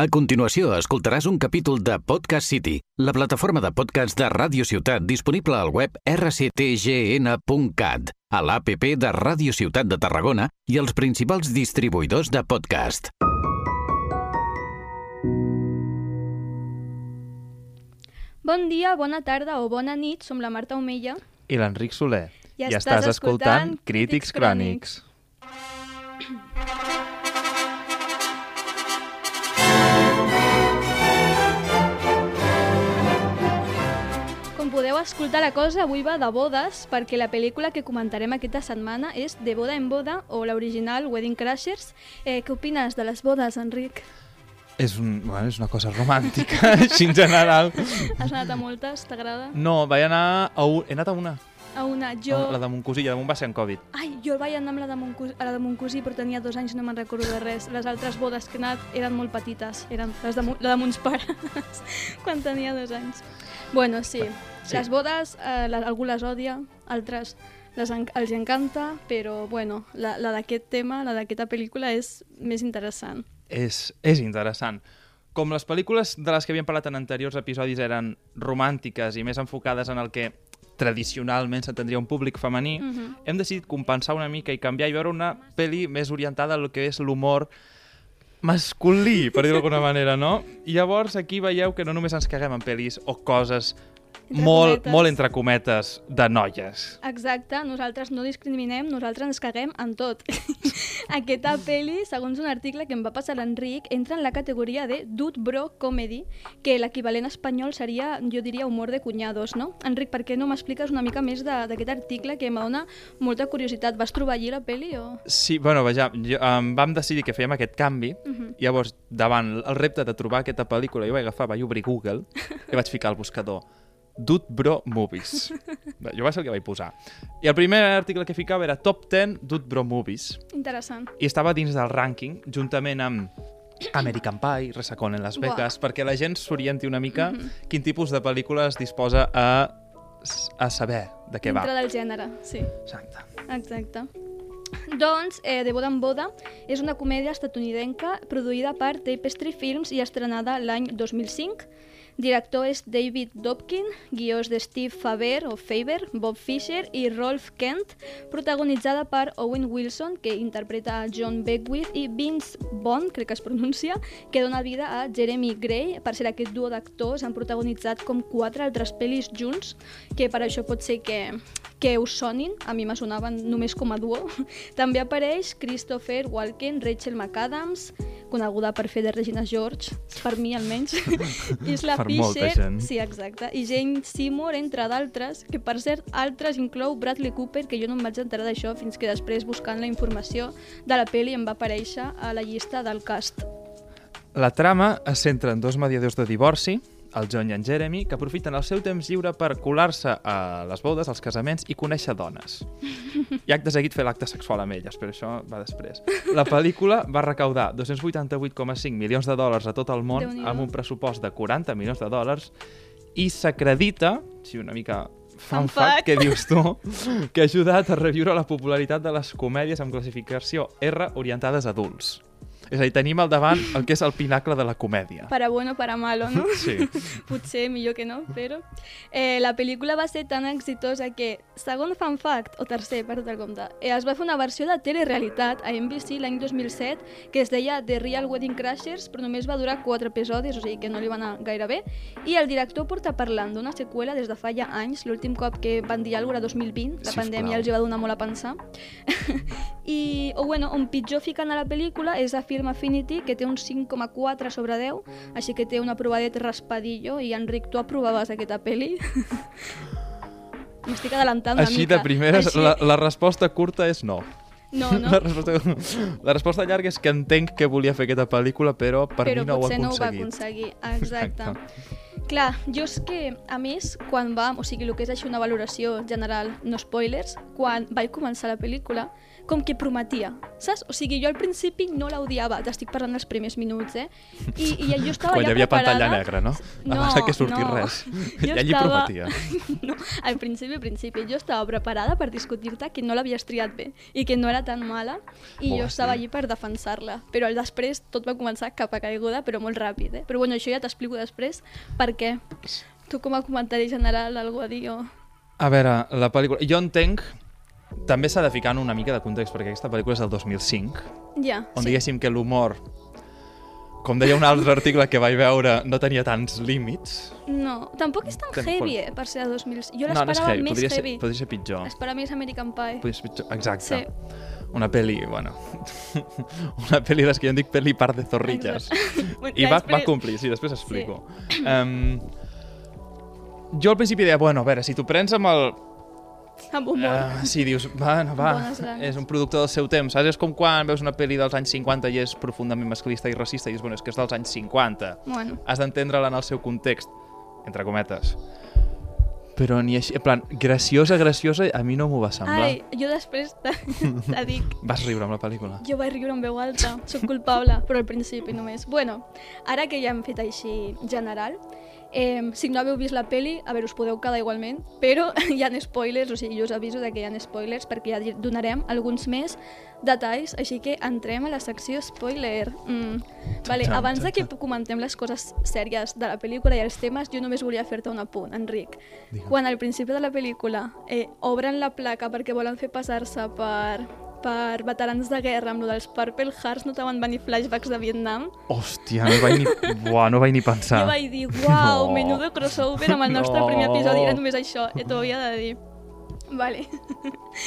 A continuació, escoltaràs un capítol de Podcast City, la plataforma de podcast de Ràdio Ciutat disponible al web rctgn.cat, a l'APP de Ràdio Ciutat de Tarragona i els principals distribuïdors de podcast. Bon dia, bona tarda o bona nit, som la Marta Omella. I l'Enric Soler. I I estàs estàs escoltant Crítics Crònics. Crònics. Com podeu escoltar, la cosa avui va de bodes, perquè la pel·lícula que comentarem aquesta setmana és De boda en boda, o l'original Wedding Crashers. Eh, què opines de les bodes, Enric? És, un, bueno, és una cosa romàntica, així en general. Has anat a moltes? T'agrada? No, vaig anar a un... He anat a una. A una, jo... La de mon cosí, i de mon va ser en Covid. Ai, jo vaig anar amb la de mon cosí, a la de mon cosí, però tenia dos anys, no me'n recordo de res. Les altres bodes que he anat eren molt petites, eren les de, la de mons pares, quan tenia dos anys. Bueno, sí, Sí. les bodes, eh, la, algú les odia, altres les en, els encanta, però bueno, la, la d'aquest tema, la d'aquesta pel·lícula és més interessant. És, és interessant. Com les pel·lícules de les que havíem parlat en anteriors episodis eren romàntiques i més enfocades en el que tradicionalment s'entendria un públic femení, Mm -hmm. hem decidit compensar una mica i canviar i veure una pel·li més orientada al que és l'humor masculí, per dir-ho d'alguna manera, no? I llavors aquí veieu que no només ens caguem en pel·lis o coses Entre molt, cometes. molt entre cometes de noies. Exacte, nosaltres no discriminem, nosaltres ens caguem en tot. Aquesta pel·li, segons un article que em va passar l'Enric, entra en la categoria de Dude Bro Comedy, que l'equivalent espanyol seria, jo diria, humor de cunyados, no? Enric, per què no m'expliques una mica més de- d'aquest article que m'adona molta curiositat? Vas trobar allí la pel·li o...? Sí, bueno, vaja, jo, um, vam decidir que fèiem aquest canvi, Uh -huh. llavors, davant el repte de trobar aquesta pel·lícula, jo vaig agafar, vaig obrir Google i vaig ficar al buscador Dude Bro Movies. Jo va ser el que vaig posar. I el primer article que ficava era Top 10 Dude Bro Movies. Interessant. i estava dins del rànquing, juntament amb American Pie, Resacón en Las Buah. Vegas, perquè la gent s'orienti una mica quin tipus de pel·lícules disposa a, a saber de què va. Dintre del gènere, sí. Exacte. Exacte. Doncs, eh, De boda en boda és una comèdia estatunidenca produïda per Tapestry Films i estrenada l'any 2005. Director és David Dobkin, guiós de Steve Faber o Faber, Bob Fisher i Rolf Kent, protagonitzada per Owen Wilson, que interpreta John Beckwith, i Vince Vaughn, crec que es pronuncia, que dona vida a Jeremy Gray. Per ser aquest duo d'actors han protagonitzat com quatre altres pel·lis junts, que per això pot ser que, que us sonin, a mi me sonaven només com a duo. També apareix Christopher Walken, Rachel McAdams, coneguda per fer de Regina George, per mi almenys, Isla Per Fisher, sí, exacte, i Jane Seymour, entre d'altres, que per cert, altres inclou Bradley Cooper, que jo no em vaig enterar d'això fins que després, buscant la informació de la pel·li, em va aparèixer a la llista del cast. La trama es centra en dos mediadors de divorci, el John i en Jeremy, que aprofiten el seu temps lliure per colar-se a les bodes, als casaments i conèixer dones. I acte seguit fer l'acte sexual amb elles, però això va després. La pel·lícula va recaudar 288,5 milions de dòlars a tot el món amb un pressupost de 40 milions de dòlars i s'acredita, si una mica Fun fact, fact. que dius tu, que ha ajudat a reviure la popularitat de les comèdies amb classificació R orientades a adults. És a dir, tenim al davant el que és el pinacle de la comèdia. Para bueno, para malo, no? Sí. Potser millor que no, però... Eh, la pel·lícula va ser tan exitosa que, segon fan fact, o tercer, per tot el compte, eh, es va fer una versió de telerealitat a NBC l'any 2007 que es deia The Real Wedding Crashers, però només va durar quatre episodis, o sigui que no li va anar gaire bé. I el director porta parlant d'una seqüela des de fa ja anys, l'últim cop que van dir alguna cosa era 2020, la Sisplau. pandèmia els hi va donar molt a pensar. I, o bueno, on pitjor fiquen a la pel·lícula és a Film Affinity, que té un 5,4 sobre 10, així que té un aprovadet raspadillo, i Enric, tu aprovaves aquesta pel·li? M'estic adelantant una Així mica. de primeres, Així- la, la resposta curta és no. No, no, La, resposta, la resposta llarga és que entenc que volia fer aquesta pel·lícula, però per però mi no ho ha potser no ho va aconseguit. aconseguir. Exacte. Clar, jo és que, a més, quan vam, o sigui, el que és així una valoració general, no spoilers, quan vaig començar la pel·lícula, com que prometia, saps? O sigui, jo al principi no l'odiava, t'estic parlant dels primers minuts, eh? I, i jo estava Quan ja hi havia preparada... pantalla negra, no? No, Abans que sortís no. res. Jo allí estava- prometia. No, al principi, al principi, jo estava preparada per discutir-te que no l'havies triat bé i que no era tan mala i Oh, jo estava sí. allí per defensar-la. Però després tot va començar cap a caiguda, però molt ràpid, eh? Però bueno, això ja t'explico després per què. Tu com a comentari general, algú a dir o... A veure, la pel·lícula... Jo entenc... També s'ha de ficar en una mica de context, perquè aquesta pel·lícula és del 2005, Ja, on sí. diguéssim que l'humor, com deia un altre article que vaig veure, no tenia tants límits. No, tampoc és tan heavy, eh, per ser de 2000. Jo no, no és l'esperava heavy, més podria ser, heavy. podria ser pitjor. Esperava més American Pie. Podria ser pitjor. Exacte. Sí. Una pel·li, bueno... una pel·li des que jo en dic pel·li par de zorrilles. Bueno, I va, va complir, sí, després explico. Um, jo al principi deia, bueno, a veure, si t'ho prens amb el... Amb humor. Uh, sí, dius, va, Bones ganes. és un producte del seu temps, saps? És com quan veus una pel·li dels anys 50 i és profundament masclista i racista i dius, bueno, és que és dels anys 50. Bueno, Has d'entendre-la en el seu context, entre cometes. Però ni així, en plan, graciosa, graciosa, a mi no m'ho va semblar. ai, jo després te, te dic, Vas riure amb la pel·lícula? jo vaig riure en veu alta, sóc culpable, però al principi només. Bueno, ara que ja hem fet així general, eh, si no haveu vist la peli, a veure, us podeu quedar igualment, però hi ha spoilers, o sigui, jo us aviso de que hi ha spoilers perquè ja donarem alguns més detalls, així que entrem a la secció spoiler. Mm. Vale, abans de que comentem les coses sèries de la pel·lícula i els temes, jo només volia fer-te un apunt, Enric. Digue'm. Quan al principi de la pel·lícula eh, obren la placa perquè volen fer passar-se per, per veterans de guerra amb lo dels Purple Hearts, no te van venir flashbacks de Vietnam? Hòstia, no vaig ni, Buah, no vaig ni pensar. Jo vaig dir, uau, No. menudo crossover amb el nostre No. primer episodi, era només això, eh, t'ho havia de dir. Vale.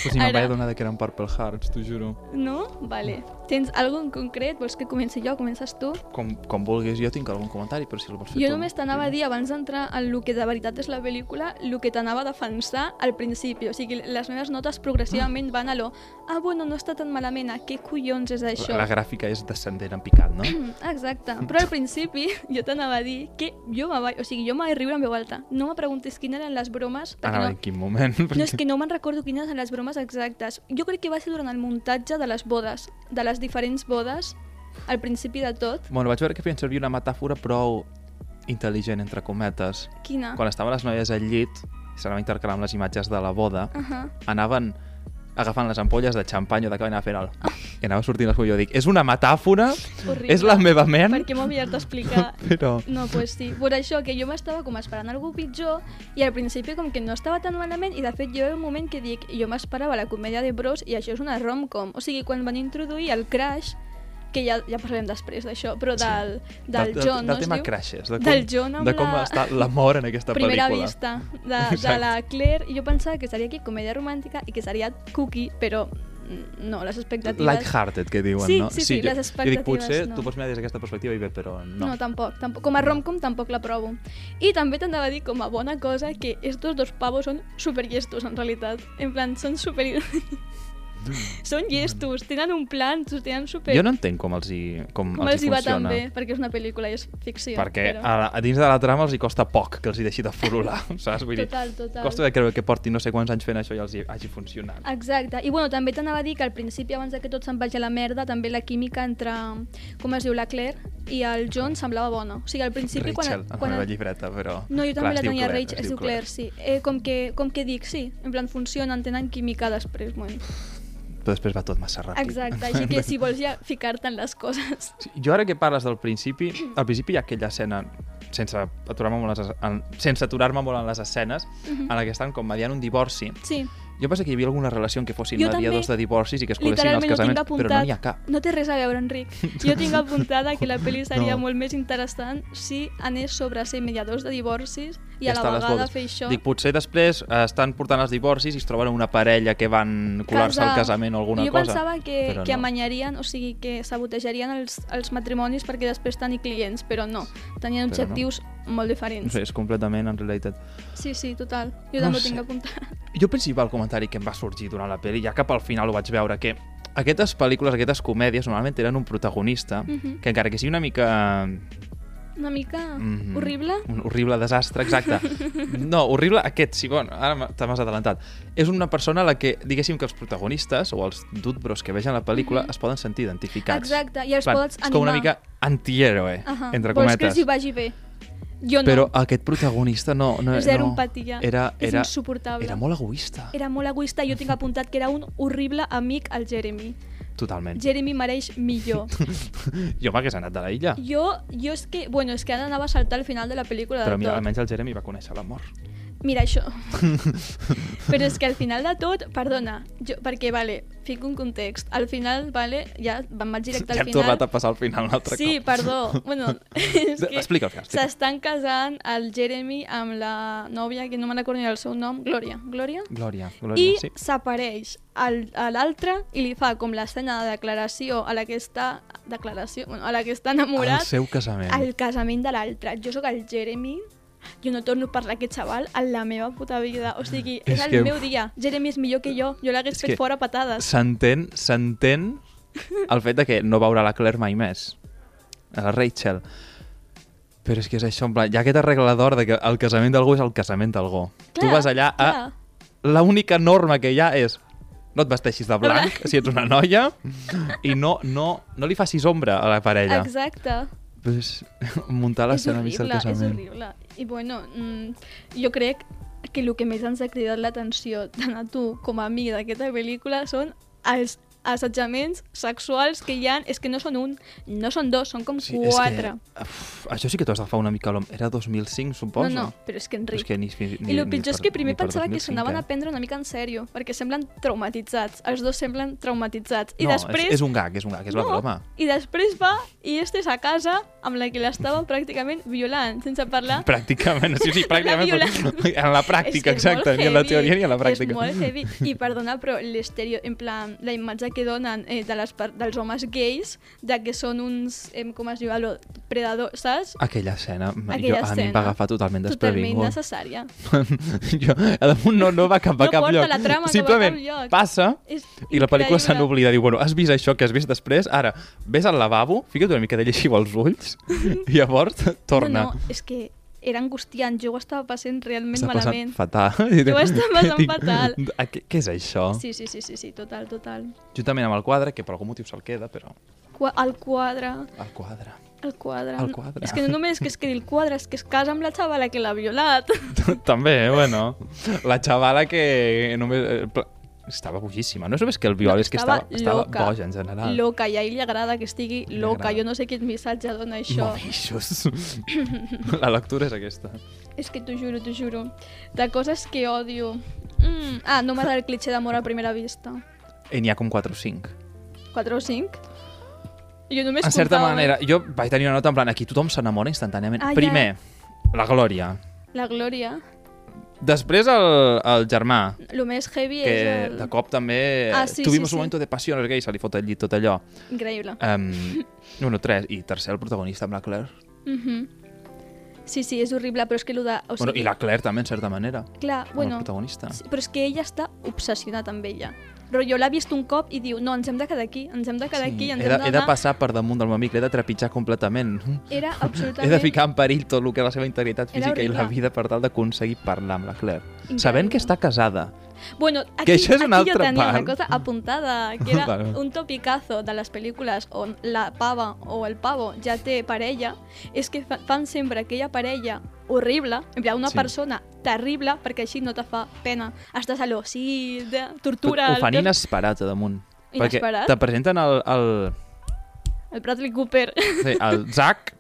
Pues me'n Ara- vaig adonar de que eren Purple Hearts, t'ho juro. No? Vale. Tens alguna en concret? Vols que comenci jo? Comences tu? Com, com vulguis, jo tinc algun comentari, però si el vols fer Jo tu. només t'anava a dir, abans d'entrar en el que de veritat és la pel·lícula, el que t'anava a defensar al principi. O sigui, les meves notes progressivament van a lo ah, bueno, no està tan malament, ah, què collons és això? La, la gràfica és descendent en picat, no? Exacte, però al principi jo t'anava a dir que jo me vaig, o sigui, jo me vaig riure en veu alta. No me preguntes quines eren les bromes, perquè Anava no, en quin moment? no, és que no me'n recordo quines eren les bromes exactes. Jo crec que va ser durant el muntatge de les bodes, de les diferents bodes, al principi de tot. Bueno, vaig veure que feien servir una metàfora prou intel·ligent, entre cometes. Quina? Quan estaven les noies al llit, i s'anaven intercalant les imatges de la boda, Uh -huh. anaven agafant les ampolles de xampany o de que anaven fent el... I anava sortint el Jo dic, és una metàfora? Horrible. És la meva ment? Perquè m'ho havia d'explicar. Però... No, pues sí. Per això que jo m'estava com esperant algú pitjor i al principi com que no estava tan malament i de fet jo ha un moment que dic jo m'esperava la comèdia de Bros i això és una rom-com. O sigui, quan van introduir el Crash, que ja, ja parlarem després d'això, però del, del, del, John, del no es tema diu? crashes, de com, Del John de com la- està l'amor en aquesta Primera pel·lícula. vista de, de la Claire i jo pensava que seria aquí comèdia romàntica i que seria cookie, però mm, no, les expectatives... Light-hearted, que diuen, Sí, no? sí, sí, jo, les jo dic, potser expectatives no. tu pots mirar des d'aquesta perspectiva i bé, però no. No, tampoc, tampoc. Com a romcom tampoc la provo. I també t'anava a dir com a bona cosa que estos dos pavos són super llestos, en realitat. En plan, són super... són llestos, tenen un plan, tenen super... Jo no entenc com els hi, com com els els hi hi va funciona. tan bé, perquè és una pel·lícula i és ficció. Perquè però... a, a dins de la trama els hi costa poc que els hi deixi de furular, saps? Vull dir, Total, total. costa de creure que porti no sé quants anys fent això i els hi hagi funcionat. Exacte. I bueno, també t'anava a dir que al principi, abans de que tot se'n vagi a la merda, també la química entre, com es diu, la Claire i el John semblava bona. O sigui, al principi... Rachel, quan, en quan, la llibreta, però... No, jo també clar, la tenia Claire, Rachel, es diu Claire, sí. Eh, com, que, com que dic, sí, en plan funcionen, tenen química després. Bueno. Però després va tot massa ràpid. Exacte, així que si vols ja ficar-te en les coses. Sí, Jo ara que parles del principi, al principi hi ha aquella escena, sense aturar-me molt, en, sense aturar-me molt en les escenes, Mhm. en la que estan com mediant un divorci. Sí, Jo pensé que hi havia alguna relació en què fossin Jo mediadors també. de divorcis i que es conessin els casaments, apuntat. però no n'hi ha cap. No té res a veure, Enric. Jo tinc apuntada que la pel·li seria No. molt més interessant si anés sobre ser mediadors de divorcis i a la vegada fer això. Dic, potser després eh, estan portant els divorcis i es troben una parella que van colar-se al casament o alguna jo cosa. pensava que, però que no. amanyarien, o sigui, que sabotejarien els, els matrimonis perquè després tenir clients, però no. Tenien Però no. Molt No diferents. sé, és completament unrelated. Sí, sí, total. Jo No també ho tinc apuntat. Jo el principal comentari que em va sorgir durant la pel·li, ja cap al final ho vaig veure, que aquestes pel·lícules, aquestes comèdies, normalment tenen un protagonista Mhm. que encara que sigui una mica Una mica Mhm. horrible. Un horrible desastre, exacte. No, horrible aquest, sí, bueno, ara te m'has adelantat. És una persona a la que, diguéssim que els protagonistes o els dutbros que vegen la pel·lícula es poden sentir identificats. Exacte, i els Plan, pots és com una animar. mica antihéroe, Ahà. entre Vols que cometes. els hi vagi bé? Jo no. Però aquest protagonista no... no Zero no, empatia. Era, És era, insuportable. Era molt egoista. Era molt egoista. Jo tinc apuntat que era un horrible amic al Jeremy. Totalment. Jeremy mereix millor. Jo m'hagués anat de la illa. jo, jo és que... Bueno, és que ara anava a saltar al final de la pel·lícula Però de mira, tot. almenys el Jeremy va conèixer l'amor. Mira això. Però és que al final de tot, perdona, jo, perquè, vale, fico un context. Al final, vale, ja vam vaig directe al Ja hem final. tornat a passar al final un altre Sí, cop. perdó. Bueno, és que Explica el s'estan casant el Jeremy amb la nòvia, que no me'n recordo ni el seu nom, Glòria. Glòria? Glòria, Glòria, I sí. s'apareix al- a l'altre i li fa com l'escena de declaració a la que està declaració, bueno, a la que està enamorat El seu casament. al casament de l'altre. Jo sóc el Jeremy, jo no torno a parlar aquest xaval en la meva puta vida. O sigui, és, És el que- meu dia. Jeremy és millor que jo. Jo l'hagués És fet que fora patades. S'entén, s'entén el fet de que no veurà la Claire mai més. A la Rachel. Però és que és això, en plan, hi ha aquest arreglador de que el casament d'algú és el casament d'algú. Tu vas allà a... L'única norma que hi ha és no et vesteixis de blanc, si ets una noia, i no, no, no li facis ombra a la parella. Exacte. Pues, muntar És l'escena vista horrible, del és casament. horrible. I bueno, mm, jo crec que el que més ens ha cridat l'atenció tant a tu com a mi d'aquesta pel·lícula són els assetjaments sexuals que hi ha, és que no són un, no són dos, són com Sí, és quatre. que, uf, això sí que t'ho has d'agafar una mica l'home. Era 2005, suposo? No, no, però és que Però Enric... és que ni, ni, I el pitjor és per- que primer pensava que 2005, s'anaven eh? a prendre una mica en sèrio, perquè semblen traumatitzats. Els dos semblen traumatitzats. I no, després... és, és un gag, és un gag, és la no, broma. I després va i este és a casa amb la que l'estava pràcticament violant, sense parlar Pràcticament, sí, sí, pràcticament. La en la pràctica, exacte, ni en la teoria ni en la pràctica. És molt heavy. I perdona, però l'estereo, en plan, la imatge que donen eh, de les, dels homes gais, de que són uns, eh, com es diu, algo, predadors, saps? Aquella escena, Aquella jo, a mi em escena. va agafar totalment Totalment desprevingut. necessària. jo, a damunt no, no va cap a No cap porta lloc. la trama Simplement cap lloc. passa És i la pel·lícula se n'oblida. Diu, bueno, has vist això que has vist després? Ara, ves al lavabo, fica't una mica de lleixiu als ulls i llavors torna. No, no, és que era angustiant, jo ho estava passant realment Està passant malament. fatal. Jo ho estava passant Dic, fatal. "Ah, Què, què és això? Sí, sí, sí, sí, sí, total, total. Juntament amb el quadre, que per algun motiu se'l queda, però Qua el quadre, el quadre. el quadre. El quadre. És que no només que es quedi el quadre, és que es casa amb la xavala que l'ha violat. També, bueno. La xavala que només... eh, Estava bojíssima. No és només que el viol, és que estava, estava loca. boja en general. Loca, i a ell li agrada que estigui Li loca. agrada. Jo no sé quin missatge dona això. Momixos. La lectura és aquesta. És que t'ho juro, t'ho juro. De coses que odio. Mm. Ah, no m'agrada el clitxer d'amor a primera vista. I n'hi ha com 4 o 5. 4 o 5? Jo només En certa comptava- manera, jo vaig tenir una nota en plan, aquí tothom s'enamora instantàniament. Ah, ja. Primer, la Glòria. La Glòria. Després el, el germà, El més heavy que és el... de cop també Ah, sí, tuvimos sí, un sí. momento de passió, no sé què, i se li fot al llit tot allò. Increïble. Um, bueno, tres. I tercer, el protagonista amb la Claire. Mhm. Sí, sí, és horrible, però és que el de... O sigui, Bueno, I la Claire també, en certa manera, Clar, bueno, el protagonista. sí, però és que ella està obsessionat amb ella. Però jo l'ha vist un cop i diu, no, ens hem de quedar aquí, ens hem de quedar aquí, ens he, de, hem he de d'anar... passar per damunt del meu amic, l'he de trepitjar completament. Era He absolutament... de ficar en perill tot el que és la seva integritat física i la vida per tal d'aconseguir parlar amb la Claire. Increïble. Sabent que està casada. Bueno, aquí, això és una aquí jo tenia part. una cosa apuntada, que era Vale. un topicazo de les pel·lícules on la pava o el pavo ja té parella, és que fa- fan sempre aquella parella horrible, en plan, una Sí. persona terrible, perquè així no te fa pena. Estàs a lo, sí, de tortura... Ho fan el, inesperat a damunt. Inesperat? Perquè te presenten el, el, el Bradley Cooper, sí, el Zac,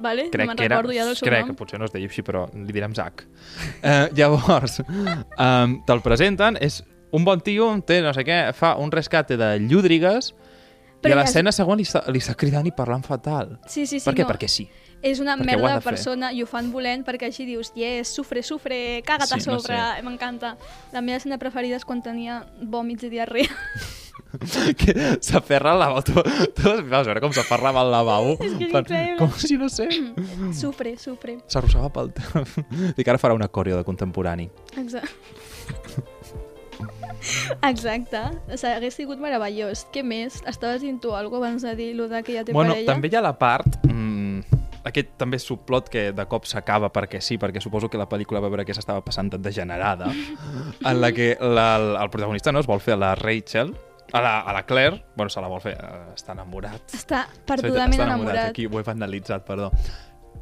vale? crec no me'n recordo ja del seu crec que nom. potser no es deia així, però li direm Zac. Eh, llavors, um, te'l presenten, és un bon tio, té no sé què, fa un rescate de llúdrigues i Però a ja- l'escena següent li està, li està cridant i parlant fatal. Sí, sí, sí, per què? no. Perquè sí. És una Perquè merda de de fer. persona i ho fan volent perquè així dius, yes, sufre, sufre, caga't Sí, a no sobre, sé. m'encanta. La meva escena preferida és quan tenia vòmits i diarrea. que s'aferra al lavabo. Tu, tu vas veure com s'aferra amb el lavabo. És que és Per- increïble. Com si, no sé, sufre, sufre. s'arrossava pel... Dic, ara farà una coreo de contemporani. Exacte. Exacte. O sigui, hagués sigut meravellós. Què més? Estaves dient tu alguna abans de dir lo de que ja té Bueno, parella? també hi ha la part... Mm, aquest també subplot que de cop s'acaba perquè sí, perquè suposo que la pel·lícula va veure que s'estava passant de degenerada, en la que la, el, protagonista no es vol fer la Rachel, a la, a la Claire, bueno, se la vol fer, eh, està enamorat. Està perdudament està enamorat. Aquí ho he vandalitzat, perdó.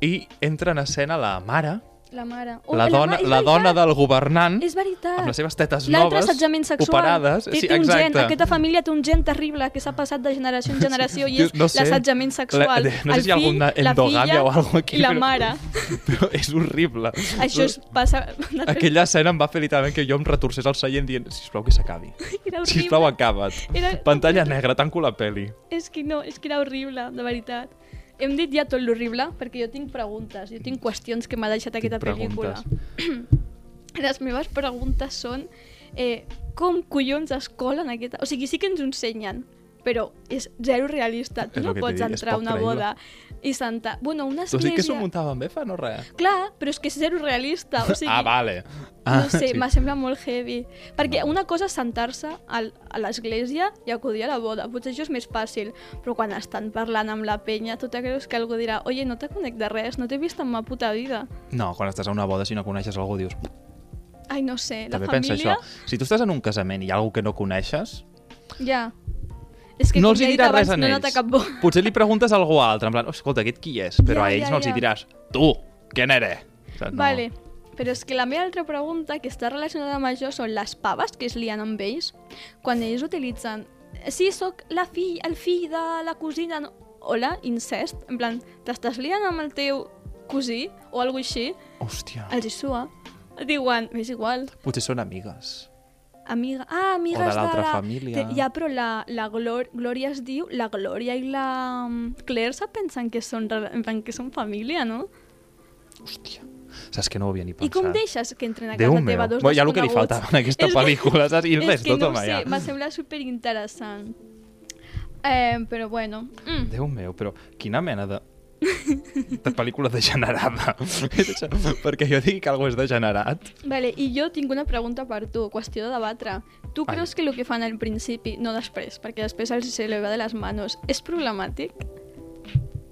I entra en escena la mare, La mare. la, dona, ma- és la dona del governant, És veritat. amb les seves tetes noves, assetjament sexual. operades. Té, sí, té un gen, aquesta família té un gen terrible que s'ha passat de generació en generació i Tio, és no sé. l'assetjament sexual. La- no sé El si hi ha alguna la endogàmia o alguna aquí, I la però- mare. però és horrible. Això es passa... Aquella escena em va fer literalment que jo em retorcés al seient dient sisplau que s'acabi. Sisplau, acaba't. Era... Pantalla negra, tanco la peli. És que no, és que era horrible, de veritat. Hem dit ja tot l'horrible perquè jo tinc preguntes, jo tinc qüestions que m'ha deixat aquesta pel·lícula. Les meves preguntes són eh, com collons es colen aquesta... O sigui, sí que ens ho ensenyen, però és zero realista. Tu És no pots entrar a una creïble. boda i sentar... Bueno, una Tu has dit que s'ho església... muntaven bé fa no res. Clar, però és que és zero realista. O sigui, ah, vale. no Ah, sé, sí. me sembla molt heavy. Perquè una cosa és sentar-se a l'església i acudir a la boda. Potser això és més fàcil. Però quan estan parlant amb la penya, tu te creus que algú dirà oye, no te conec de res, no t'he vist en ma puta vida. No, quan estàs a una boda, si no coneixes algú, dius... Ai, no sé, la També pensa família... això. Si tu estàs en un casament i hi ha algú que no coneixes, Ja. És que no els hi diràs res a no ells. cap bo. Potser li preguntes a algú altre, en plan, "Oh, escolta, aquest qui és? Però Ja, a ells ja, no els hi ja. diràs, tu, ¿quién eres? Saps? No. Vale, però és que la meva altra pregunta, que està relacionada amb això, són les paves que es lien amb ells, quan ells utilitzen sí, sóc la fill, el fill de la cosina, no... hola, incest, en plan, t'estàs liant amb el teu cosí o alguna així, Hòstia, els hi sua. Diuen, és igual, potser són amigues. Amiga... Ah, amigues O de l'altra la... família. Té- Ja, però la, la Glor... Glòria es diu... La Glòria i la mm, Claire se pensen que són, que són família, no? Hòstia. Saps que no ho havia ni pensat. I com deixes que entren a Déu casa meu. teva dos Bueno, ja el que li faltava en aquesta És pel·lícula, saps? I res, tot no ho sé, ja. m'ha semblat superinteressant. Eh, però bueno, mm, Déu meu, però quina mena de... de pel·lícula degenerada. Perquè jo digui que algú és degenerat. vale, i jo tinc una pregunta per tu, qüestió de debatre. Tu Ai. creus que el que fan al principi, no després, perquè després els se li va de les manos, és problemàtic?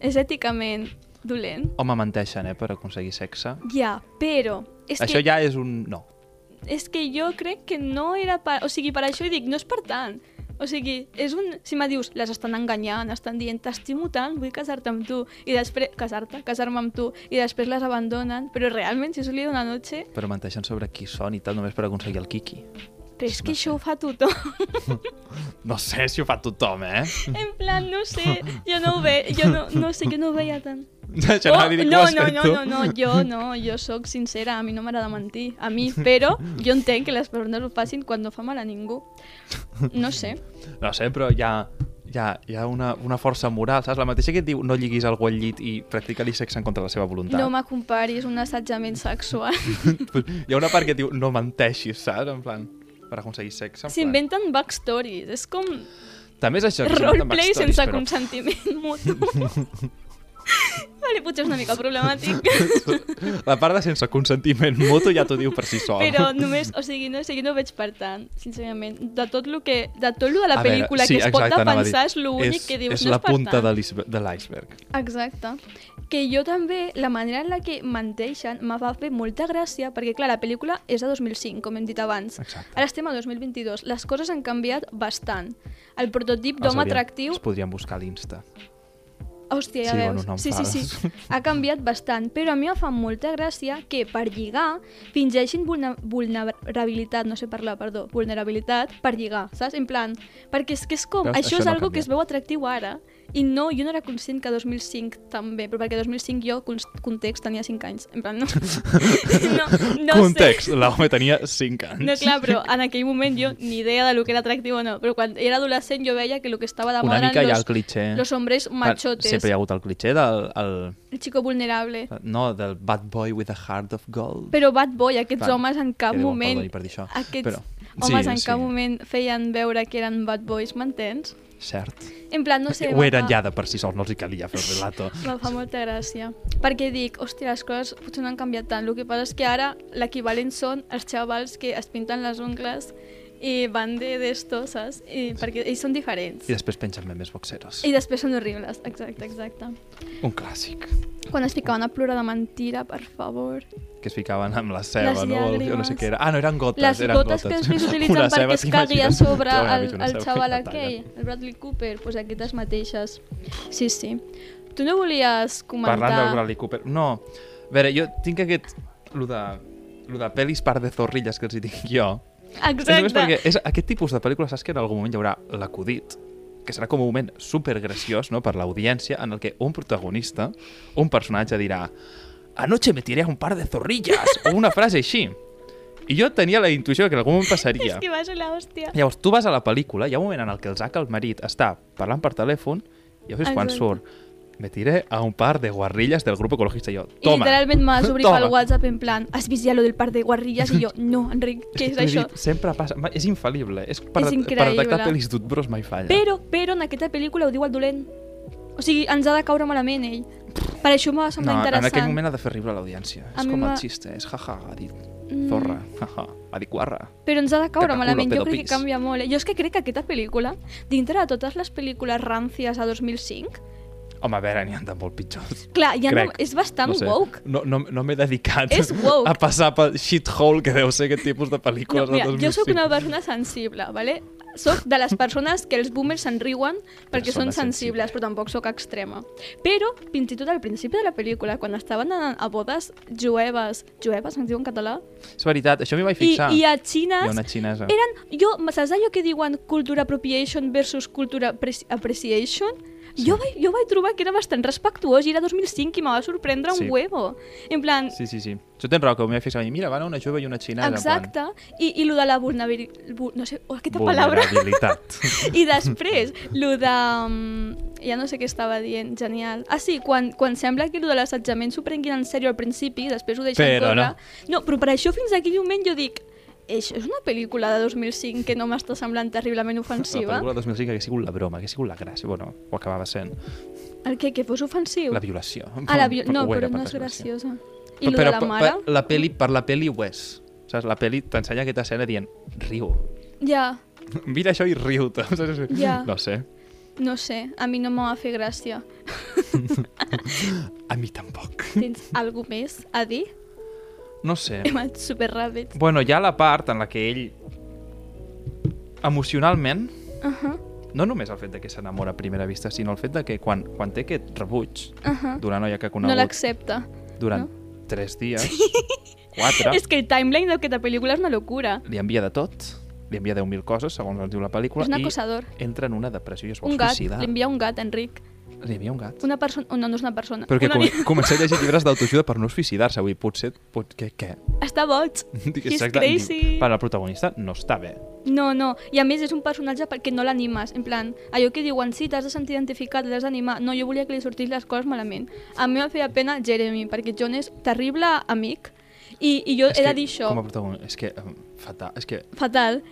És èticament dolent? Home, menteixen, eh, per aconseguir sexe. Ja, però... És Això que, ja és un... No. és que jo crec que no era per... O sigui, per això dic, no és per tant. O sigui, és un... Si me dius, les estan enganyant, estan dient, t'estimo tant, vull casar-te amb tu, i després... Casar-te, casar-me amb tu, i després les abandonen, però realment, si és un lío d'una noche, Però menteixen sobre qui són i tal, només per aconseguir el Kiki. Però és que No això ho fa tothom. No sé si ho fa tothom, eh? en plan, no sé, jo no ho ve, jo no, no sé, jo no ho veia tant. Això ho no, no, no, no, no, jo no, jo sóc sincera, a mi no m'agrada mentir, a mi, però jo entenc que les persones ho facin quan no fa mal a ningú. No sé. No sé, però hi ha, hi ha, hi ha una, una força moral, saps? La mateixa que et diu no lliguis algú al llit i practica-li sexe en contra de la seva voluntat. No me comparis un assetjament sexual. Hi ha una part que et diu no menteixis, saps? En plan, per aconseguir sexe. S'inventen backstories, és com També és això, roleplay sense però... consentiment mutu. vale, potser és una mica problemàtic. La part de sense consentiment mutu ja t'ho diu per si sol. Però només, o sigui, no sé, jo no ho veig per tant, sincerament. De tot lo que, de tot lo de la A veure, pel·lícula sí, que es pot exacte, dir. defensar és l'únic És- que dius, És no la és per punta tant. de l'is- de l'iceberg. Exacte. Que jo també, la manera en la que menteixen, me va fer molta gràcia, perquè clar, la pel·lícula és de 2005, com hem dit abans. Exacte. Ara estem a 2022. Les coses han canviat bastant. El prototip d'home atractiu... Els podríem buscar a l'Insta. Hòstia, ja Sí, veus. bueno, no sí, sí, sí. Ha canviat bastant, però a mi em fa molta gràcia que per lligar fingeixin vulnerabilitat, no sé parlar, perdó, vulnerabilitat per lligar, saps? En plan, perquè és que és com, Veus? això, Això és no algo que es veu atractiu ara, i no, jo no era conscient que 2005 també, però perquè 2005 jo, context, tenia 5 anys, en plan, no, no, no Context, sé. l'home tenia 5 anys. No, clar, però en aquell moment jo ni idea de lo que era atractiu o no, però quan era adolescent jo veia que el que estava de moda eren los, cliché. los hombres machotes, Sempre hi ha hagut el cliché del... El, el chico vulnerable. no, del bad boy with a heart of gold. Però bad boy, aquests Clar, homes en cap moment... perdoni per dir això, Aquests però- homes sí, en sí. cap moment feien veure que eren bad boys, m'entens? Cert. En plan, no sé... Ho eren me ja fa- de per si sols, no els hi calia fer el relato. Me fa molta gràcia. Perquè dic, hòstia, les coses potser no han canviat tant. El que passa és que ara l'equivalent són els xavals que es pinten les ungles i van de d'esto, saps? I, perquè ells són diferents. I després pengen memes boxeros. I després són horribles, exacte, exacte. Un clàssic. Quan es ficaven a plorar de mentira, per favor. Que es ficaven amb la ceba, Les no? O jo no sé llàgrimes. què era. Ah, no, eren gotes. Les eren gotes que gotes. després utilitzen Una perquè es cagui a sobre el, el xaval que aquell, el Bradley Cooper, doncs aquestes mateixes. Sí, sí. Tu no volies comentar... Parlant del Bradley Cooper. No, a veure, jo tinc aquest... Lo de, lo de pel·lis par de zorrilles que els hi dic jo. És perquè Exacte. és aquest tipus de pel·lícules, saps que en algun moment hi haurà l'acudit, que serà com un moment supergraciós no, per l'audiència, en el que un protagonista, un personatge dirà anoche me tiré a un par de zorrillas, o una frase així. I jo tenia la intuïció que en algun moment passaria. És que va ser l'hòstia. Llavors, tu vas a la pel·lícula, hi ha un moment en el que el Zac, el marit, està parlant per telèfon, i llavors quan Exacte. surt me tiré a un par de guarrillas del grup ecologista. I jo, I toma. literalment m'has obrit Toma. pel WhatsApp en plan has vist ja lo del par de guarrilles? I jo, no, Enric, què és això? dit, sempre passa, és infal·lible. És per, És per increïble. detectar pel·lis d'utbros mai falla. Però, però en aquesta pel·lícula ho diu el dolent. O sigui, ens ha de caure malament ell. Per això m'ha semblat no, en interessant. aquell moment ha de fer riure a l'audiència. És com el m'ha- xiste, és jaja, ha dit Mm. zorra, jaja, ha dit guarra. Però ens ha de caure Cacaculo, malament. Jo crec que canvia molt. eh? Jo és que crec que aquesta pel·lícula, dintre de totes les pel·lícules ràncies a 2005, Home, a veure, n'hi ha de molt pitjors. clar, ja no, és bastant no sé, woke. No, no, no m'he dedicat a passar pel shithole que deu ser aquest tipus de pel·lícules No, mira, jo sóc 2005. una persona sensible, ¿vale? Soc de les persones que els boomers se'n riuen perquè Persona són sensibles, però tampoc sóc extrema. Però, fins i tot al principi de la pel·lícula, quan estaven a, a bodes jueves, jueves, es diu en català, És veritat, això m'hi vaig i, fixar. i a Hi xines ha una xinesa. eren, jo, saps allò que diuen culture appropriation versus culture appreci- appreciation? Sí. Jo, vaig, jo vaig trobar que era bastant respectuós i era 2005 i me va sorprendre Sí. un huevo. En plan, Sí, sí, sí. Això tens raó, que m'hi vaig fixar. i Mira, van una jove i una xinesa. en plan, exacte, i, i lo de la vulnerabilitat, no sé, oh, aquesta paraula, Vulnerabilitat. I després, lo de... um, Ja no sé què estava dient, genial. Ah, sí, quan, quan sembla que lo de l'assetjament s'ho prenguin en sèrio al principi després ho deixen Però córrer... no. no. però per això fins aquell moment jo dic això és una pel·lícula de 2005 que no m'està semblant terriblement La ofensiva. pel·lícula 2005 hagués sigut la broma, hagués sigut la gràcia. Bueno, ho acabava sent. El què? Que fos ofensiu? La violació. ah, la vi... No, però no és graciosa. I lo però, de la mare? Per, la peli, per la peli ho és. Saps? La peli t'ensenya aquesta escena dient riu. Ja, Mira això i riu-te. Saps? Ja. No sé. no sé, a mi no m'ha fer gràcia. A mi tampoc. Tens alguna més a dir? No sé. Hem anat superràpids. Bueno, hi ha la part en la que ell emocionalment Uh -huh, no només el fet de que s'enamora a primera vista, sinó el fet de que quan, quan té aquest rebuig uh -huh. d'una noia que ha No conegut l'accepta. durant no? tres dies, quatre, És que el timeline d'aquesta pel·lícula és una locura. li envia de tot, li envia 10.000 coses, segons ens diu la pel·lícula, És un i acosador. entra en una depressió i es vol Un gat, suïcidar. li envia un gat, Enric. Li envia un gat. Una persona... Oh, no, no és una persona. Però que una com, comença a llegir llibres d'autoajuda per no suïcidar-se. Vull dir, potser... Pot, què, què? Està boig. He's crazy. Per la protagonista no està bé. No, no. I a més és un personatge perquè no l'animes. En plan, allò que diuen, sí, t'has de sentir identificat, l'has d'animar. No, jo volia que li sortís les coses malament. A mi em feia pena Jeremy, perquè John és terrible amic i, i jo És he de que, dir això. Com a protagonista, és que... um, fatal. És que... Fatal.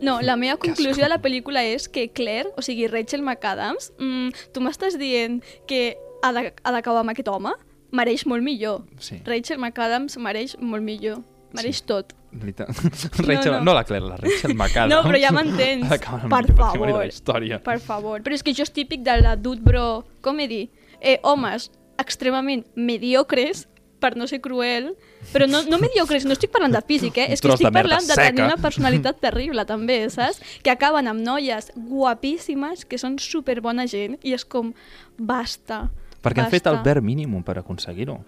No, la meva conclusió de la pel·lícula és que Claire, o sigui, Rachel McAdams, mm, tu m'estàs dient que ha d'acabar amb aquest home? Mereix molt millor. Sí. Rachel McAdams mereix molt millor. Mereix Sí. tot. Rachel, no, no. no. la Claire, la Rachel McAdams. No, però ja m'entens. Per de favor. la història. Per favor. Però és que això és típic de la dude bro comedy. Eh, homes extremament mediocres per no ser cruel, però no, no mediocres, no estic parlant de físic, eh? És que de estic merda parlant de tenir una personalitat terrible, també, saps? Que acaben amb noies guapíssimes, que són superbona gent, i és com, basta, Perquè han fet el basta. bare mínim per aconseguir-ho.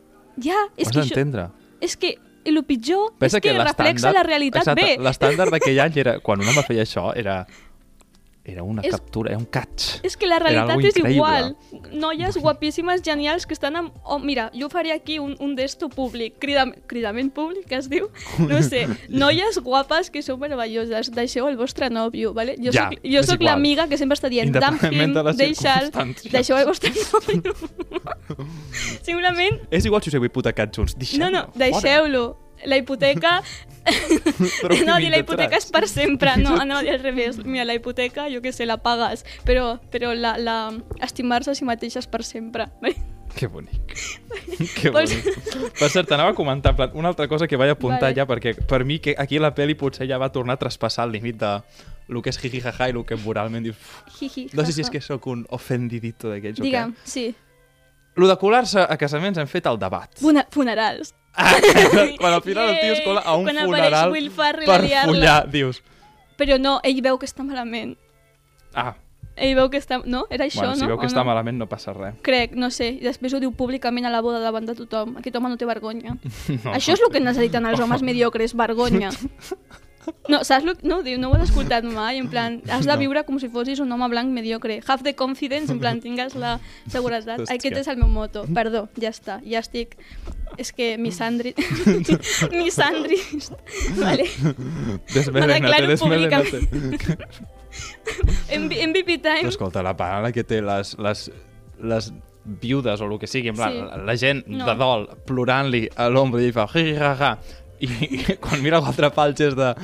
Ja, Ho és has que això... És que el pitjor Pensa és que, reflexa l'estàndard- la realitat exacte, bé. L'estàndard d'aquell any era, quan un home feia això, era, era una És- captura, era un catch. És que la realitat és igual. Noies guapíssimes, genials, que estan amb... Oh, mira, jo faré aquí un, un d'esto públic, cridam, cridament públic, que es diu? No sé. Noies guapes que són meravelloses. Deixeu el vostre nòvio, ¿vale? Jo Ja, soc, jo soc l'amiga que sempre està dient damn him, de deixa'l, deixeu el vostre nòvio. Segurament, És igual si us heu hipotecat junts. no, no, Deixeu-lo fora. deixeu-lo. La hipoteca... No, dir la hipoteca és per sempre, no, no, al revés. Mira, la hipoteca, jo que sé, la pagues, però, però la, la... estimar-se a si mateixes per sempre. Que bonic. que bonic. Per cert, t'anava a comentar en plan, una altra cosa que vaig apuntar Vale. ja, perquè per mi que aquí la peli potser ja va tornar a traspassar el límit de el que és jiji jaja i el que moralment dius... "Uf, Jiji, No sé si és que sóc un ofendidito d'aquells o Digue'm, què. sí. Lo de colar-se a casaments hem fet el debat. Funa funerals. Quan al final el tio es cola a un Quan funeral Will Ferrell per follar, dius... Però no, ell veu que està malament. Ah, Ell veu que està... No? Era això, bueno, si no? veu que O està no? malament no passa res. Crec, no sé. I després ho diu públicament a la boda davant de tothom. Aquest home no té vergonya. No. Això és el que necessiten els homes mediocres, vergonya. No, saps? Lo... No, diu, no ho has escoltat mai, en plan, has de viure com si fossis un home blanc mediocre. Have the confidence, en plan, tingues la seguretat. Hòstia. Aquest és el meu moto. Perdó, ja està, ja estic... És que misandri... misandrist. Vale. Desmelenate. MV MVP time. Però escolta, la part en la que té les, les, les viudes o el que sigui, en plan, Sí. la, la gent No. de dol plorant-li a l'ombra i fa i, i quan mira l'altre palx és de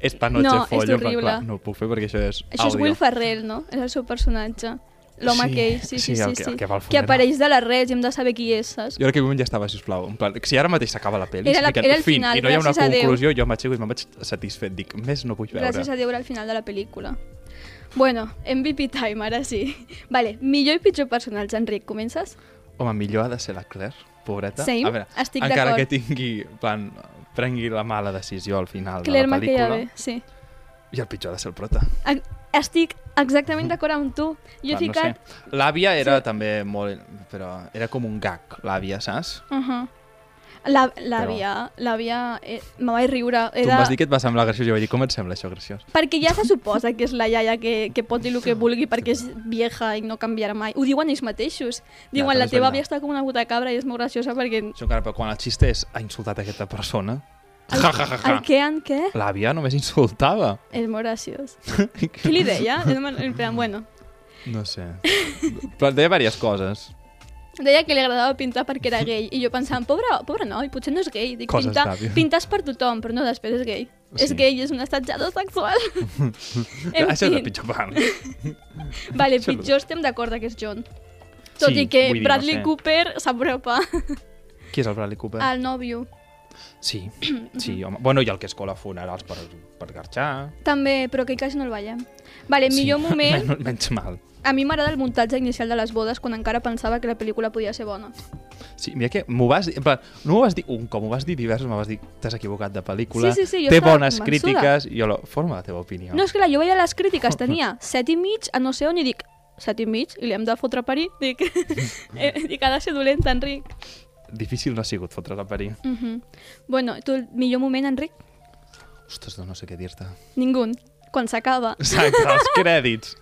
esta noche No, és follo, plan, horrible. clar, no ho puc fer perquè això és Això és àudio. Will Ferrell, no? És el seu personatge. L'home Sí, aquell, sí, sí, sí, sí. el que- sí. el que que apareix de la res i hem de saber qui és, saps? Jo en aquell moment ja estava, sisplau, en plan, si ara mateix s'acaba la pel·li, Era la- era el fin, final, i no hi ha una a conclusió, jo m'aixeco i me'n vaig satisfet. Dic, més no vull veure. Gràcies a Déu era al final de la pel·lícula. Bueno, MVP time, ara sí. Vale, millor i pitjor personatge, Enric, comences? Home, millor ha de ser la Claire, pobreta. Same, a veure, estic encara d'acord. que tingui, plan, prengui la mala decisió al final Claire de la pel·lícula. McKellar, sí. I el pitjor ha de ser el prota. Ag- Estic exactament d'acord amb tu. Jo he ficat... No sé. L'àvia era Sí. també molt... Però era com un gag, l'àvia, saps? Uh -huh. La- L'àvia, l'àvia, eh, me vaig riure. Tu em Era... vas dir que et va semblar graciós jo vaig dir, com et sembla això graciós? Perquè ja se suposa que és la iaia que, que pot dir el que vulgui perquè és vieja i no canviarà mai. Ho diuen ells mateixos. Diuen, també la teva àvia està com una puta cabra i és molt graciosa perquè... Això encara, però quan el xiste és ha insultat aquesta persona... El, Ja, ja, ja, ja. el què, en què? L'àvia només insultava. És molt graciós. Què li deia? En plan, bueno, No sé. Però deia diverses coses. deia que li agradava pintar perquè era gay i jo pensava, pobre, pobre noi, potser no és gay. Dic, Coses pintar, és per tothom, però no després és gay. Sí. És gay, és un assetjador sexual. Això és la pitjor part. vale, Això pitjor estem d'acord que és John. Tot Sí, i que vull dir, no Bradley sé. Cooper s'apropa Qui és el Bradley Cooper? al nòvio. Sí, sí, home. Bueno, i el que es cola a funerals per, per garxar. També, però que quasi no el veiem. Vale, millor sí. moment... Men- Menys mal. A mi m'agrada el muntatge inicial de les bodes quan encara pensava que la pel·lícula podia ser bona. Sí, mira que m'ho vas dir, en plan, no m'ho vas dir un, com m'ho vas dir diversos, m'ho vas dir, t'has equivocat de pel·lícula, Sí, sí, sí, jo té bones convençuda. crítiques, jo, lo, forma la teva opinió. No, és clar, jo veia les crítiques, tenia set i mig a no sé on i dic, set i mig, i li hem de fotre a parir? Dic, eh, dic ha de ser dolent, Enric. Difícil no ha sigut fotre's a parir. Uh -huh. Bueno, tu, el millor moment, Enric? Ostres, no, no sé què dir-te. Ningú. Quan s'acaba. Exacte, els crèdits.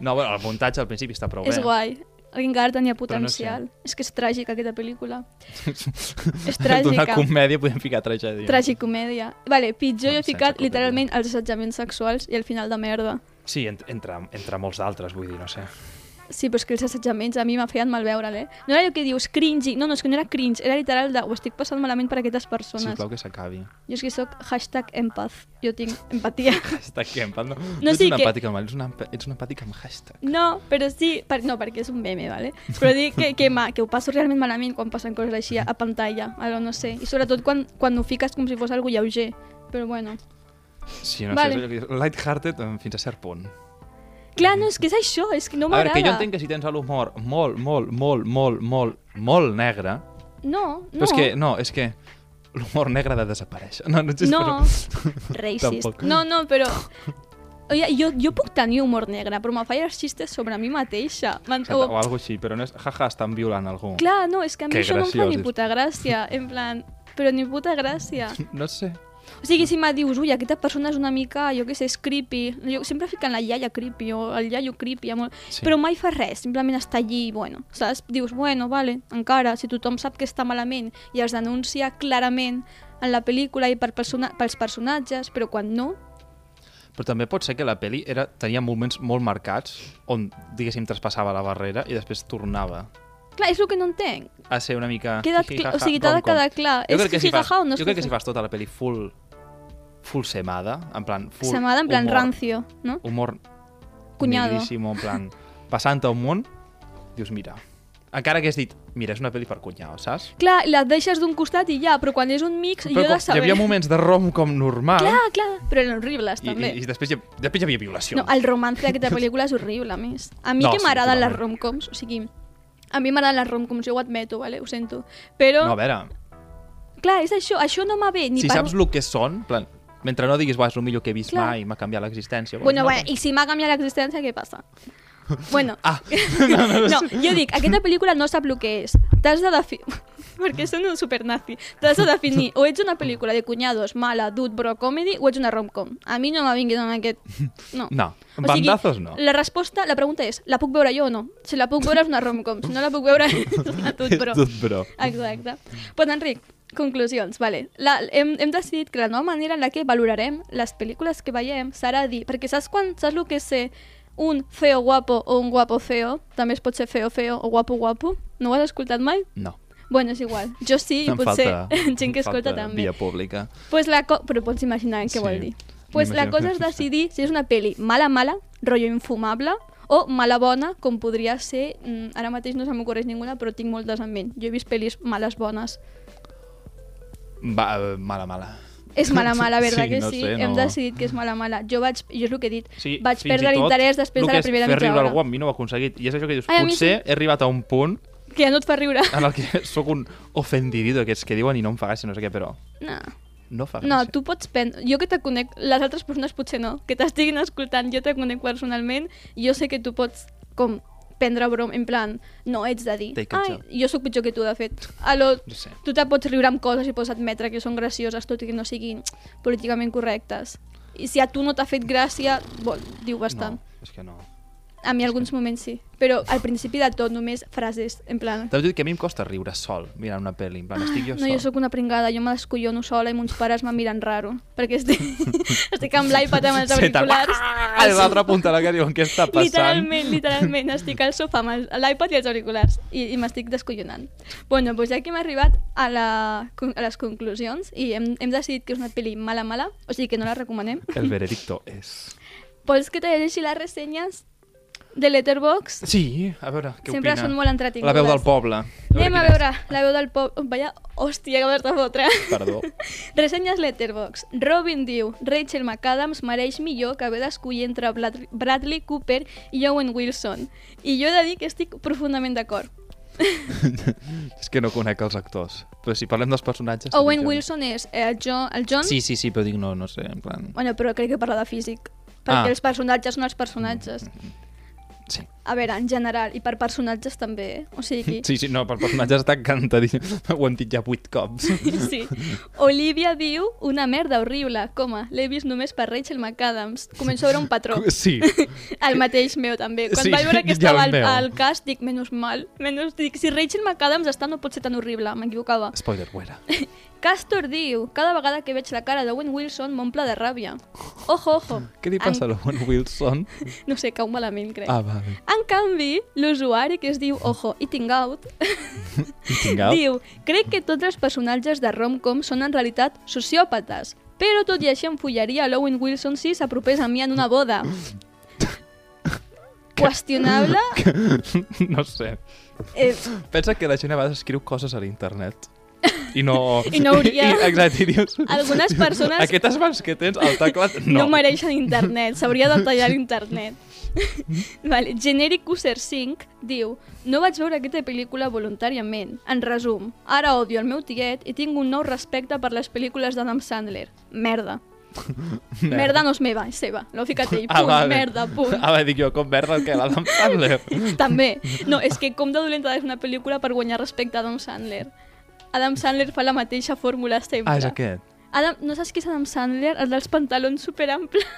No, bueno, el muntatge al principi està prou És bé. guai. Encara tenia Però no sé. potencial. És que és tràgica, aquesta pel·lícula. és D'una tràgica. comèdia podem ficar tragèdia. Tragicomèdia. Vale, pitjor jo he ficat comèdia. literalment els assetjaments sexuals i el final de merda. Sí, en, entre, entre molts d'altres, vull dir, no sé. Sí, però és que els assetjaments a mi m'ha feien mal veure'l, eh? No era allò que dius cringy, no, no, és que no era cringe, era literal de ho estic passant malament per aquestes persones. Sisplau que s'acabi. Jo és que sóc hashtag empath, jo tinc empatia. Hashtag què, empat, no? No, no ets sí, una que- empàtica amb ets una, ets una empàtica amb hashtag. No, però sí, per, no, perquè és un meme, ¿vale? però dic que, que, ma, que ho passo realment malament quan passen coses així a pantalla, algo no sé, i sobretot quan, quan ho fiques com si fos algo lleuger, però bueno. Sí, no Vale. sé, light-hearted fins a cert punt. Clar, no, és que és això, és que no a veure, m'agrada. que jo entenc que si tens l'humor molt, molt, molt, molt, molt, molt negre, No, no. però és que, no, és que l'humor negre ha de desaparèixer. No, no, No, però... racist. Tampoc. No, no, però... Oye, jo, jo puc tenir humor negre, però me faig els xistes sobre mi mateixa. O, o alguna així, però no és, jaja, estan violant algú. Clar, no, és que a mi Que això no em fa ni graciós. puta gràcia. En plan, però ni puta gràcia. No sé. O sigui, si me dius, ui, aquesta persona és una mica, jo què sé, és creepy. Jo sempre fiquen la iaia creepy o el iaio creepy, amor. Sí. però mai fa res, simplement està allí i, bueno, saps? Dius, bueno, vale, encara, si tothom sap que està malament i els denuncia clarament en la pel·lícula i per persona pels personatges, però quan no, Però també pot ser que la peli era, tenia moments molt marcats on, diguéssim, traspassava la barrera i després tornava clar, és el que no entenc. a ser una mica... Queda, jiji, o jaja, sigui, t'ha de quedar clar. Jo és crec que si fas, o no jo crec que si fas tota la peli full full semada, en plan full Semada en plan humor, rancio, no? humor Cunyado. en plan passant un munt, dius, mira, encara que has dit mira, és una pel·li per cunyar, saps? Clar, la deixes d'un costat i ja, però quan és un mix, jo he com de saber... hi havia moments de rom-com normal Clar, clar, però eren horribles, i, també. i, i després, hi, després hi havia violacions. No, el romance d'aquesta pel·lícula és horrible, a més. A mi No, que sí, m'agraden les totalment. romcoms, o sigui, a mi m'agraden les romcoms, jo ho admeto, vale? ho sento. Però, No, a veure, clar, és això, això no m'ha bé ni si per... saps el que són, plan, mentre no diguis, "Buah, és el millor que he vist Clar. mai, m'ha canviat l'existència. Bueno, no, bueno, i si m'ha canviat l'existència, què passa? Bueno, Ah, no, jo dic, aquesta pel·lícula no sap el que és. T'has de definir... Perquè són un supernazi. T'has de definir, o ets una pel·lícula de cunyados, mala, dut, bro, comedy, o ets una rom-com. A mi no m'ha vingut en aquest... No. no, O bandazos no. La resposta, la pregunta és, la puc veure jo o no? Si la puc veure és una rom-com, si no la puc veure és una bro. Tot bro. Exacte. Pues, Enric, conclusions, vale. La, hem, hem decidit que la nova manera en la que valorarem les pel·lícules que veiem serà dir, perquè saps quan saps el que és ser un feo guapo o un guapo feo? També es pot ser feo feo o guapo guapo? No ho has escoltat mai? No. Bueno, és igual. Jo sí, i Em potser falta, gent que escolta falta també. Via pública. Pues la co però pots imaginar què Sí, vol dir. Pues la cosa és sí. decidir si és una peli mala, mala, rotllo infumable, o mala bona, com podria ser... Mm, ara mateix no se m'ocorreix ninguna, però tinc moltes en ment. Jo he vist pel·lis males bones. Va, eh, mala, mala. És mala, mala, verdad Sí, que no sí? sé, Hem no. decidit que és mala, mala. Jo vaig... Jo és el que he dit. Sí, vaig perdre l'interès després el de que la és primera fer mitja riure hora. algú, a mi no ho he aconseguit. I és això que dius, Ai, potser he arribat a un punt Que ja no et fa riure. en el que sóc un ofendidito d'aquests que diuen i no em fa gràcia, no sé què, però No. no fa gràcia. No, tu pots prendre... Jo que te conec... Les altres persones potser no. Que t'estiguin escoltant, jo te conec personalment i jo sé que tu pots com prendre broma, en plan, no ets de dir, ai, joke." jo sóc pitjor que tu, de fet. Alò, No sé. tu te pots riure amb coses i pots admetre que són gracioses, tot i que no siguin políticament correctes. I si a tu no t'ha fet gràcia, vol, diu bastant. No, és que no. A mi alguns moments sí. Però al principi de tot només frases, en plan... T'ho dic que a mi em costa riure sol mirant una pel·li, en plan, estic jo No, sol. jo sóc una pringada, jo me descollono sola i mons pares me miren raro, perquè estic, estic amb l'iPad amb els auriculars. "Ah!" a l'altra punta la cara diuen què està passant. Literalment, literalment, estic al sofà amb l'iPad i els auriculars i, i m'estic descollonant. Bueno, doncs ja que hem arribat a, la, a les conclusions i hem, hem decidit que és una pel·li mala, mala, o sigui que no la recomanem, El veredicto és... vols que te llegeixi les ressenyes de Letterboxd? Sí, a veure, què Sempre opina? són molt entretingudes. La veu del poble. Anem a quina és. veure la veu del poble. Vaya, hòstia, que haver-te fotre. Perdó. Resenyes Letterboxd. Robin diu, Rachel McAdams mereix millor que haver d'escollir entre Bradley Cooper i Owen Wilson. I jo he de dir que estic profundament d'acord. és que no conec els actors. Però si parlem dels personatges... Owen jo. Wilson és eh, el, John, el John, Sí, sí, sí, però dic no, no sé, en plan... bueno, però crec que parla de físic. Perquè Ah. els personatges són els personatges. Sí. A veure, en general, i per personatges també, eh? O sigui... Sí, sí, no, per personatges està encantadíssim. Ho hem dit ja vuit cops. Sí. Olivia diu una merda horrible, coma, l'he vist només per Rachel McAdams. Començo a veure un patró. Sí. El mateix meu, també. Quan Sí, vaig veure que ja estava el al, al cast, dic, menys mal. Menys, dic, si Rachel McAdams està, no pot ser tan horrible. M'equivocava. Spoiler, buena. Castor diu, cada vegada que veig la cara d'Owen Wilson m'omple de ràbia. Ojo, ojo. Què li passa a l'Owen Wilson? No sé, cau malament, crec. Ah, vale. En canvi, l'usuari que es diu Ojo Eating Out diu Crec que tots els personatges de rom-com són en realitat sociòpates, però tot i així em follaria l'Owen Wilson si s'apropés a mi en una boda. Qüestionable? No sé. Eh, Pensa que la gent a vegades escriu coses a l'internet. I no... I no hauria. I, exacte, i dius... Algunes persones- Aquestes mans que tens al teclat, no, no. mereixen internet, s'hauria de tallar l'internet. vale. Generic User 5 diu No vaig veure aquesta pel·lícula voluntàriament. En resum, ara odio el meu tiet i tinc un nou respecte per les pel·lícules d'Adam Sandler. Merda. Merda no és meva, és seva. L'ho ficat ell. Punt, Ah, vale. merda, punt. Ah, va, dic jo, com merda el que l'Adam Sandler. També. No, és que com de dolenta és una pel·lícula per guanyar respecte a Adam Sandler. Adam Sandler fa la mateixa fórmula sempre. Ah, és aquest. Adam, no saps qui és Adam Sandler? El dels pantalons superamples.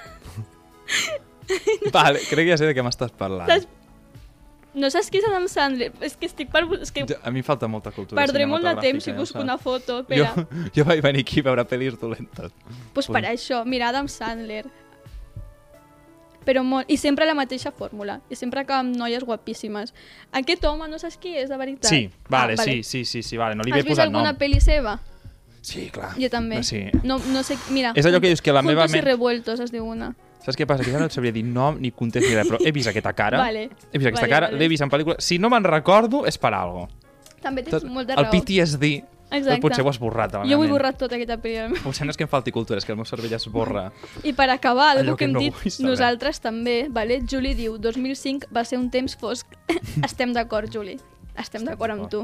Vale, crec que ja sé de què m'estàs parlant. Saps? No saps qui és Adam Sandler? És que estic per... És que Jo- A mi falta molta cultura perdré molt de temps si busco una foto. Jo, Espera. jo vaig venir aquí a veure pel·lis dolentes. Pues per això, mira, Adam Sandler. Però molt... I sempre la mateixa fórmula. I sempre acaba amb noies guapíssimes. Aquest home, no saps qui és, de veritat? Sí, vale, Ah, sí, sí, sí, sí, vale, no li Has ve vist posat alguna nom. pel·li seva? Sí, clar. Jo també. Sí. No, no sé... Mira, És allò que dius que la meva Juntos y ment- revueltos es diu una. Saps què passa? Que ja no et sabria dir nom ni context ni res, però he vist aquesta cara. Vale. He vist aquesta Vale, cara, vale. l'he vist en pel·lícula. Si no me'n recordo, és per algo. També tens molta el raó. PTSD Exacte. potser ho has borrat. Jo ho he borrat tot aquesta pel·lícula. Potser no és que em falti cultura, és que el meu cervell es borra. I per acabar, el que que hem no dit nosaltres també, vale? Juli diu, 2005 va ser un temps fosc. Estem d'acord, Juli. Estem d'acord amb tu.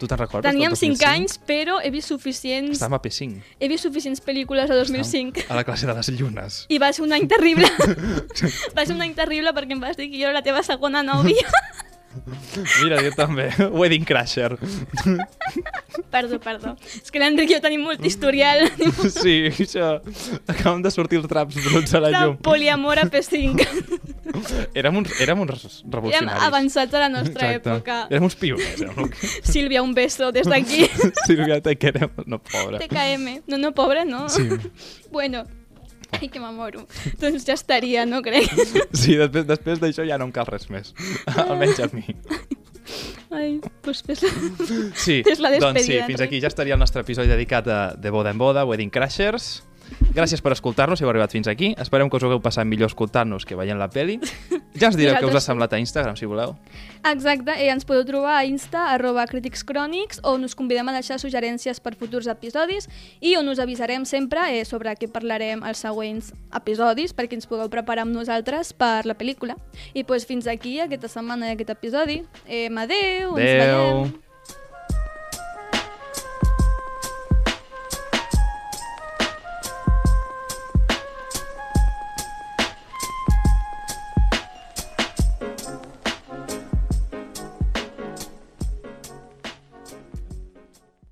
Tu te'n recordes? Teníem del 5 2005? anys, però he vist suficients, Estàvem a P5. he vist suficients pel·lícules a 2005. A la classe de les llunes. I va ser un any terrible. va ser un any terrible perquè em vas dir que jo era la teva segona nòvia. Mira, jo també. Wedding Crasher. perdó, perdó. És que l'Enric i jo tenim molt historial. Sí, això... Acabem de sortir els traps bruts a la llum. poliamor a P5. Érem uns, érem uns Érem revolucionaris. avançats a la nostra Exacte. època. Érem uns pioners. Érem. Sílvia, un beso des d'aquí. Sílvia, te querem. No, pobra. TKM. No, no, pobre, no. Sí. Bueno, ai, que m'amoro. Doncs ja estaria, no crec? Sí, després, després d'això ja no em cal res més. Almenys a mi. Ai, doncs fes la... Sí, És la doncs sí, despedida, fins aquí ja estaria el nostre episodi dedicat a De Boda en Boda, Wedding Crashers. Gràcies per escoltar-nos, si heu arribat fins aquí. Esperem que us ho hagueu passat millor escoltant-nos que veient la peli. Ja ens direu què us ha semblat a Instagram, si voleu. Exacte, i ens podeu trobar a Insta, arroba Crítics Crònics, on us convidem a deixar suggerències per futurs episodis i on us avisarem sempre eh, sobre què parlarem als següents episodis perquè ens pugueu preparar amb nosaltres per la pel·lícula. I pues, fins aquí aquesta setmana i aquest episodi. Eh, adeu, ens Adeu. veiem.